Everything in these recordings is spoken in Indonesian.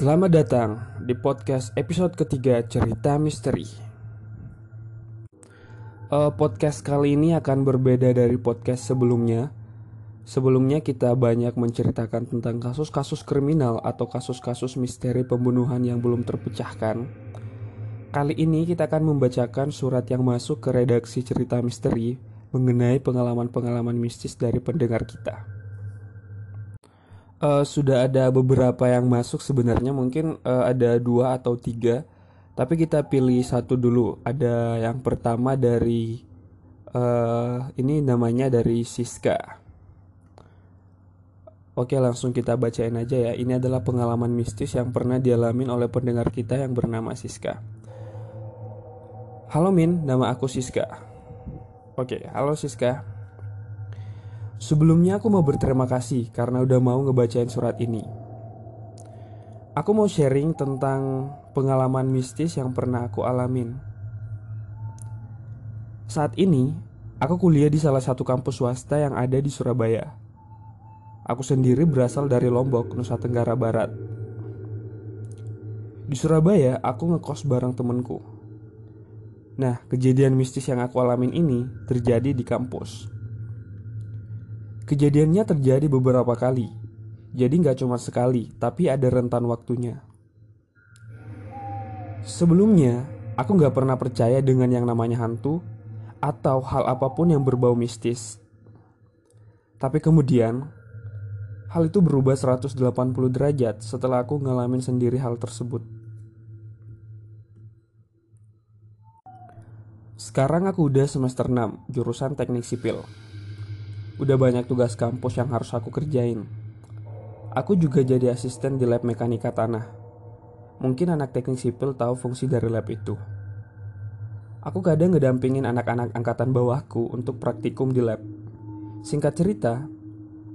Selamat datang di podcast episode ketiga cerita misteri. Uh, podcast kali ini akan berbeda dari podcast sebelumnya. Sebelumnya kita banyak menceritakan tentang kasus-kasus kriminal atau kasus-kasus misteri pembunuhan yang belum terpecahkan. Kali ini kita akan membacakan surat yang masuk ke redaksi cerita misteri mengenai pengalaman-pengalaman mistis dari pendengar kita uh, sudah ada beberapa yang masuk sebenarnya mungkin uh, ada dua atau tiga. Tapi kita pilih satu dulu. Ada yang pertama dari uh, ini namanya dari Siska. Oke langsung kita bacain aja ya. Ini adalah pengalaman mistis yang pernah dialamin oleh pendengar kita yang bernama Siska. Halo Min, nama aku Siska. Oke, halo Siska Sebelumnya aku mau berterima kasih karena udah mau ngebacain surat ini. Aku mau sharing tentang pengalaman mistis yang pernah aku alamin. Saat ini, aku kuliah di salah satu kampus swasta yang ada di Surabaya. Aku sendiri berasal dari Lombok, Nusa Tenggara Barat. Di Surabaya, aku ngekos bareng temenku. Nah, kejadian mistis yang aku alamin ini terjadi di kampus. Kejadiannya terjadi beberapa kali, jadi nggak cuma sekali, tapi ada rentan waktunya. Sebelumnya, aku nggak pernah percaya dengan yang namanya hantu atau hal apa pun yang berbau mistis. Tapi kemudian, hal itu berubah 180 derajat setelah aku ngalamin sendiri hal tersebut. Sekarang aku udah semester 6, jurusan teknik sipil. Udah banyak tugas kampus yang harus aku kerjain. Aku juga jadi asisten di lab mekanika tanah. Mungkin anak teknik sipil tahu fungsi dari lab itu. Aku kadang ngedampingin anak-anak angkatan bawahku untuk praktikum di lab. Singkat cerita,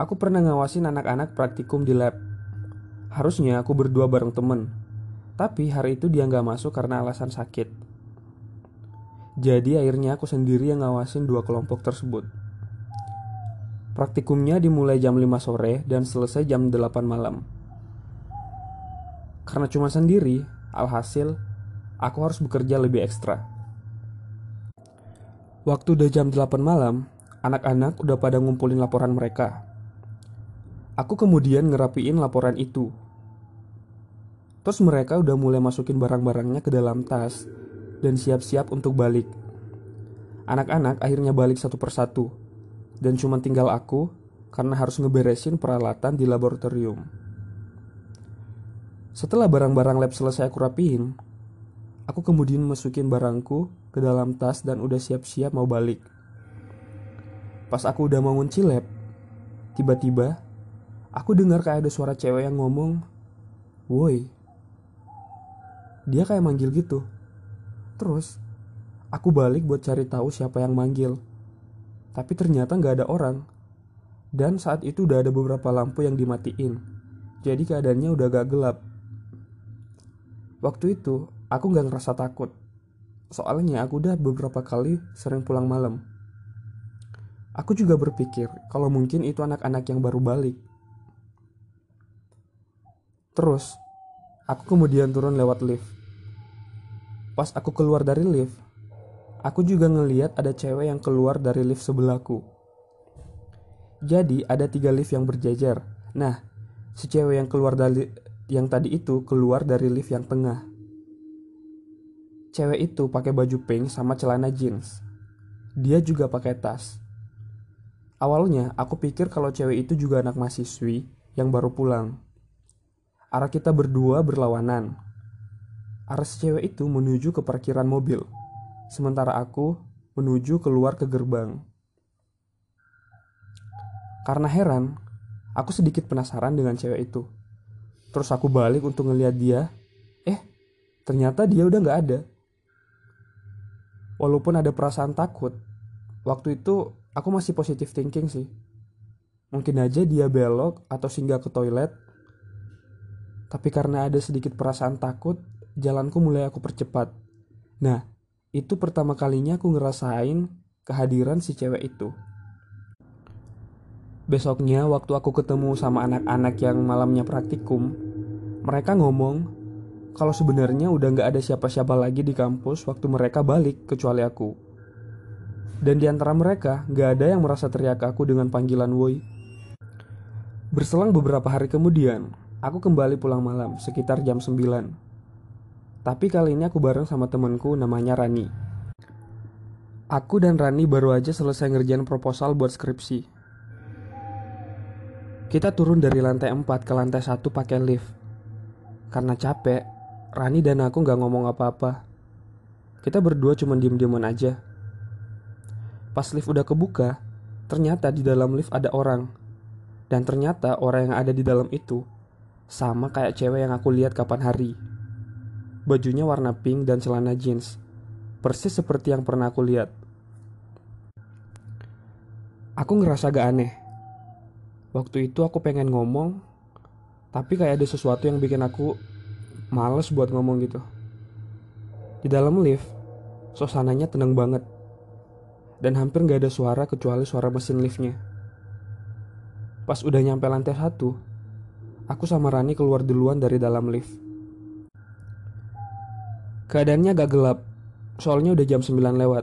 aku pernah ngawasin anak-anak praktikum di lab. Harusnya aku berdua bareng temen, tapi hari itu dia nggak masuk karena alasan sakit. Jadi akhirnya aku sendiri yang ngawasin dua kelompok tersebut. Praktikumnya dimulai jam 5 sore dan selesai jam 8 malam. Karena cuma sendiri, alhasil aku harus bekerja lebih ekstra. Waktu udah jam 8 malam, anak-anak udah pada ngumpulin laporan mereka. Aku kemudian ngerapiin laporan itu. Terus mereka udah mulai masukin barang-barangnya ke dalam tas dan siap-siap untuk balik. Anak-anak akhirnya balik satu persatu dan cuma tinggal aku karena harus ngeberesin peralatan di laboratorium. Setelah barang-barang lab selesai aku rapihin, aku kemudian masukin barangku ke dalam tas dan udah siap-siap mau balik. Pas aku udah mau ngunci lab, tiba-tiba aku dengar kayak ada suara cewek yang ngomong, "Woi." Dia kayak manggil gitu. Terus, aku balik buat cari tahu siapa yang manggil. Tapi ternyata nggak ada orang. Dan saat itu udah ada beberapa lampu yang dimatiin. Jadi keadaannya udah agak gelap. Waktu itu aku nggak ngerasa takut. Soalnya aku udah beberapa kali sering pulang malam. Aku juga berpikir kalau mungkin itu anak-anak yang baru balik. Terus, aku kemudian turun lewat lift. Pas aku keluar dari lift, Aku juga ngeliat ada cewek yang keluar dari lift sebelahku. Jadi ada tiga lift yang berjajar. Nah, si cewek yang keluar dari yang tadi itu keluar dari lift yang tengah. Cewek itu pakai baju pink sama celana jeans. Dia juga pakai tas. Awalnya aku pikir kalau cewek itu juga anak mahasiswi yang baru pulang. Arah kita berdua berlawanan. Arah si cewek itu menuju ke parkiran mobil sementara aku menuju keluar ke gerbang. Karena heran, aku sedikit penasaran dengan cewek itu. Terus aku balik untuk ngeliat dia. Eh, ternyata dia udah gak ada. Walaupun ada perasaan takut, waktu itu aku masih positive thinking sih. Mungkin aja dia belok atau singgah ke toilet. Tapi karena ada sedikit perasaan takut, jalanku mulai aku percepat. Nah, itu pertama kalinya aku ngerasain kehadiran si cewek itu. Besoknya waktu aku ketemu sama anak-anak yang malamnya praktikum, Mereka ngomong kalau sebenarnya udah nggak ada siapa-siapa lagi di kampus waktu mereka balik kecuali aku. Dan di antara mereka nggak ada yang merasa teriak aku dengan panggilan woi. Berselang beberapa hari kemudian, aku kembali pulang malam sekitar jam 9. Tapi kali ini aku bareng sama temanku namanya Rani. Aku dan Rani baru aja selesai ngerjain proposal buat skripsi. Kita turun dari lantai 4 ke lantai 1 pakai lift. Karena capek, Rani dan aku nggak ngomong apa-apa. Kita berdua cuma diem-dieman aja. Pas lift udah kebuka, ternyata di dalam lift ada orang. Dan ternyata orang yang ada di dalam itu sama kayak cewek yang aku lihat kapan hari. Bajunya warna pink dan celana jeans. Persis seperti yang pernah aku lihat. Aku ngerasa gak aneh. Waktu itu aku pengen ngomong, tapi kayak ada sesuatu yang bikin aku males buat ngomong gitu. Di dalam lift, suasananya tenang banget. Dan hampir gak ada suara kecuali suara mesin liftnya. Pas udah nyampe lantai satu, aku sama Rani keluar duluan dari dalam lift. Keadaannya agak gelap, soalnya udah jam 9 lewat.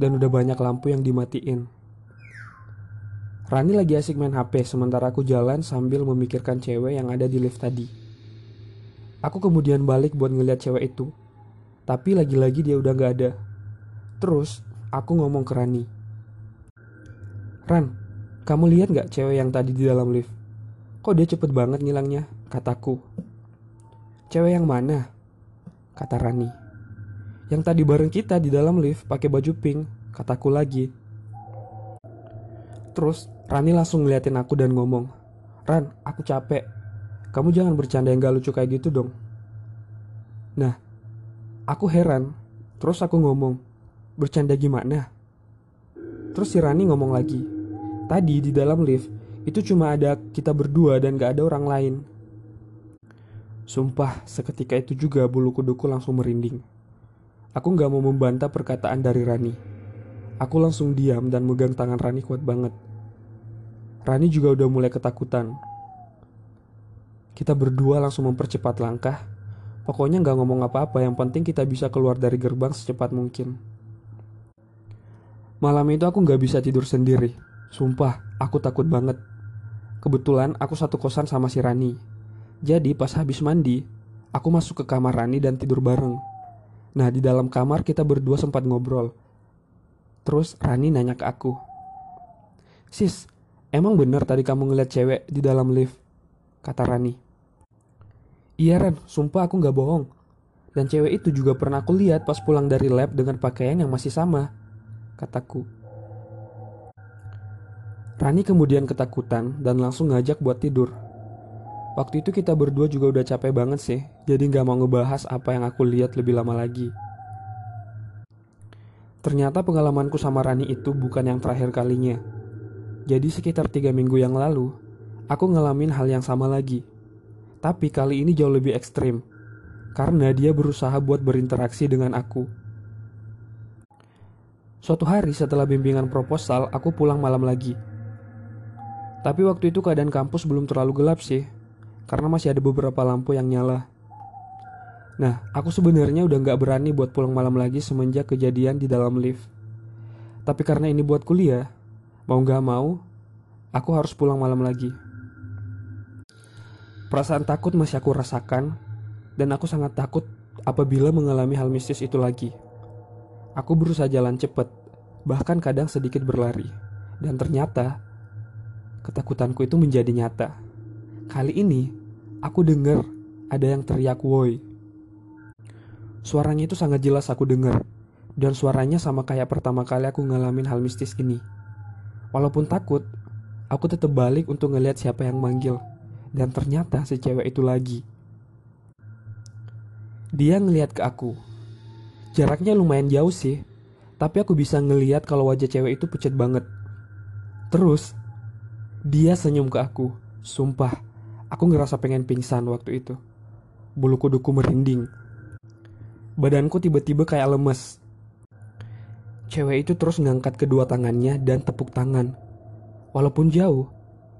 Dan udah banyak lampu yang dimatiin. Rani lagi asik main HP sementara aku jalan sambil memikirkan cewek yang ada di lift tadi. Aku kemudian balik buat ngeliat cewek itu. Tapi lagi-lagi dia udah gak ada. Terus aku ngomong ke Rani. Ran, kamu lihat gak cewek yang tadi di dalam lift? Kok dia cepet banget ngilangnya? Kataku. Cewek yang mana? Kata Rani. Yang tadi bareng kita di dalam lift pakai baju pink, kataku lagi. Terus Rani langsung ngeliatin aku dan ngomong, Ran, aku capek. Kamu jangan bercanda yang gak lucu kayak gitu dong. Nah, aku heran. Terus aku ngomong, bercanda gimana? Terus si Rani ngomong lagi, tadi di dalam lift itu cuma ada kita berdua dan gak ada orang lain. Sumpah, seketika itu juga bulu kuduku langsung merinding. Aku gak mau membantah perkataan dari Rani. Aku langsung diam dan megang tangan Rani kuat banget. Rani juga udah mulai ketakutan kita berdua langsung mempercepat langkah. Pokoknya nggak ngomong apa-apa, yang penting kita bisa keluar dari gerbang secepat mungkin. Malam itu aku nggak bisa tidur sendiri. Sumpah, aku takut banget. Kebetulan aku satu kosan sama si Rani. Jadi pas habis mandi, aku masuk ke kamar Rani dan tidur bareng. Nah di dalam kamar kita berdua sempat ngobrol. Terus Rani nanya ke aku. Sis, emang bener tadi kamu ngeliat cewek di dalam lift? Kata Rani. Iya Ren, sumpah aku gak bohong. Dan cewek itu juga pernah aku lihat pas pulang dari lab dengan pakaian yang masih sama. Kataku. Rani kemudian ketakutan dan langsung ngajak buat tidur. Waktu itu kita berdua juga udah capek banget sih, jadi gak mau ngebahas apa yang aku lihat lebih lama lagi. Ternyata pengalamanku sama Rani itu bukan yang terakhir kalinya. Jadi sekitar tiga minggu yang lalu, aku ngalamin hal yang sama lagi. Tapi kali ini jauh lebih ekstrim karena dia berusaha buat berinteraksi dengan aku. Suatu hari setelah bimbingan proposal, aku pulang malam lagi. Tapi waktu itu keadaan kampus belum terlalu gelap sih, karena masih ada beberapa lampu yang nyala. Nah, aku sebenarnya udah nggak berani buat pulang malam lagi semenjak kejadian di dalam lift. Tapi karena ini buat kuliah, mau nggak mau, aku harus pulang malam lagi. Perasaan takut masih aku rasakan, dan aku sangat takut apabila mengalami hal mistis itu lagi. Aku berusaha jalan cepat, bahkan kadang sedikit berlari, dan ternyata ketakutanku itu menjadi nyata. Kali ini, aku dengar ada yang teriak woi. Suaranya itu sangat jelas aku dengar, dan suaranya sama kayak pertama kali aku ngalamin hal mistis ini. Walaupun takut, aku tetap balik untuk ngeliat siapa yang manggil. Dan ternyata si cewek itu lagi. Dia ngeliat ke aku. Jaraknya lumayan jauh sih, tapi aku bisa ngeliat kalau wajah cewek itu pucat banget. Terus, dia senyum ke aku. Sumpah, aku ngerasa pengen pingsan waktu itu. Bulu kuduku merinding. Badanku tiba-tiba kayak lemes. Cewek itu terus ngangkat kedua tangannya dan tepuk tangan. Walaupun jauh,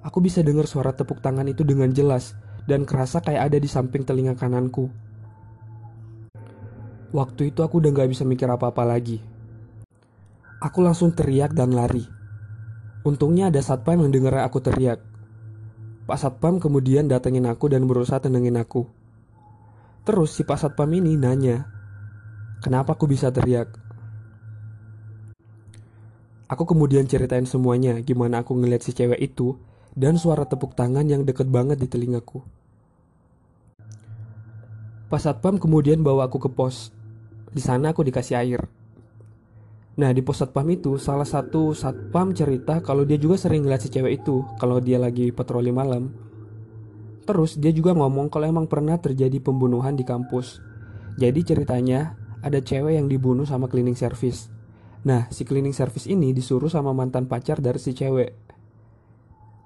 Aku bisa dengar suara tepuk tangan itu dengan jelas dan kerasa kayak ada di samping telinga kananku. Waktu itu aku udah gak bisa mikir apa-apa lagi. Aku langsung teriak dan lari. Untungnya ada satpam yang dengar aku teriak. Pak Satpam kemudian datengin aku dan berusaha tenangin aku. Terus si Pak Satpam ini nanya, kenapa aku bisa teriak? Aku kemudian ceritain semuanya gimana aku ngeliat si cewek itu dan suara tepuk tangan yang deket banget di telingaku. Pak Satpam kemudian bawa aku ke pos di sana aku dikasih air. Nah di pos satpam itu salah satu satpam cerita kalau dia juga sering ngeliat si cewek itu kalau dia lagi patroli malam. Terus dia juga ngomong kalau emang pernah terjadi pembunuhan di kampus. Jadi ceritanya ada cewek yang dibunuh sama cleaning service. Nah si cleaning service ini disuruh sama mantan pacar dari si cewek.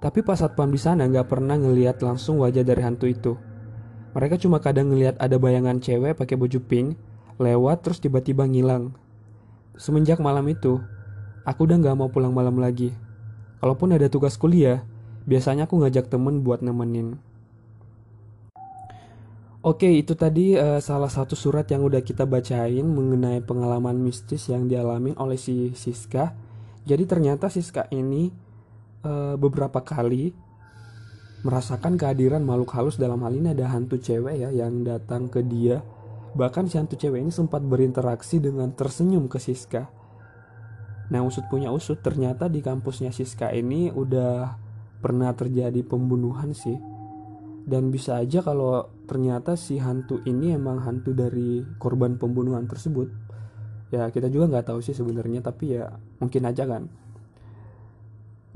Tapi pas satpam di sana nggak pernah ngeliat langsung wajah dari hantu itu. Mereka cuma kadang ngeliat ada bayangan cewek pakai baju pink lewat terus tiba-tiba ngilang. Semenjak malam itu, aku udah gak mau pulang malam lagi. Kalaupun ada tugas kuliah, biasanya aku ngajak temen buat nemenin. Oke, itu tadi uh, salah satu surat yang udah kita bacain mengenai pengalaman mistis yang dialami oleh si Siska. Jadi ternyata Siska ini uh, beberapa kali merasakan kehadiran makhluk halus dalam hal ini ada hantu cewek ya yang datang ke dia Bahkan si hantu cewek ini sempat berinteraksi dengan tersenyum ke Siska. Nah usut punya usut ternyata di kampusnya Siska ini udah pernah terjadi pembunuhan sih. Dan bisa aja kalau ternyata si hantu ini emang hantu dari korban pembunuhan tersebut. Ya kita juga nggak tahu sih sebenarnya tapi ya mungkin aja kan.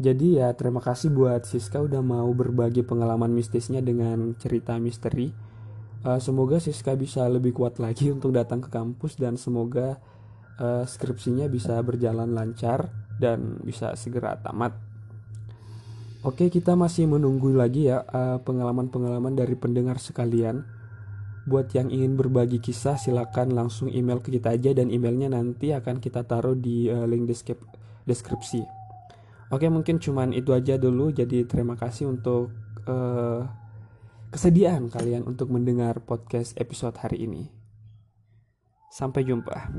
Jadi ya terima kasih buat Siska udah mau berbagi pengalaman mistisnya dengan cerita misteri uh, semoga Siska bisa lebih kuat lagi untuk datang ke kampus dan semoga uh, skripsinya bisa berjalan lancar dan bisa segera tamat. Oke, kita masih menunggu lagi ya pengalaman pengalaman-pengalaman dari pendengar sekalian. Buat yang ingin berbagi kisah, silakan langsung email ke kita aja dan emailnya nanti akan kita taruh di link deskripsi. Oke, mungkin cuman itu aja dulu. Jadi terima kasih untuk uh, kesediaan kalian untuk mendengar podcast episode hari ini. Sampai jumpa.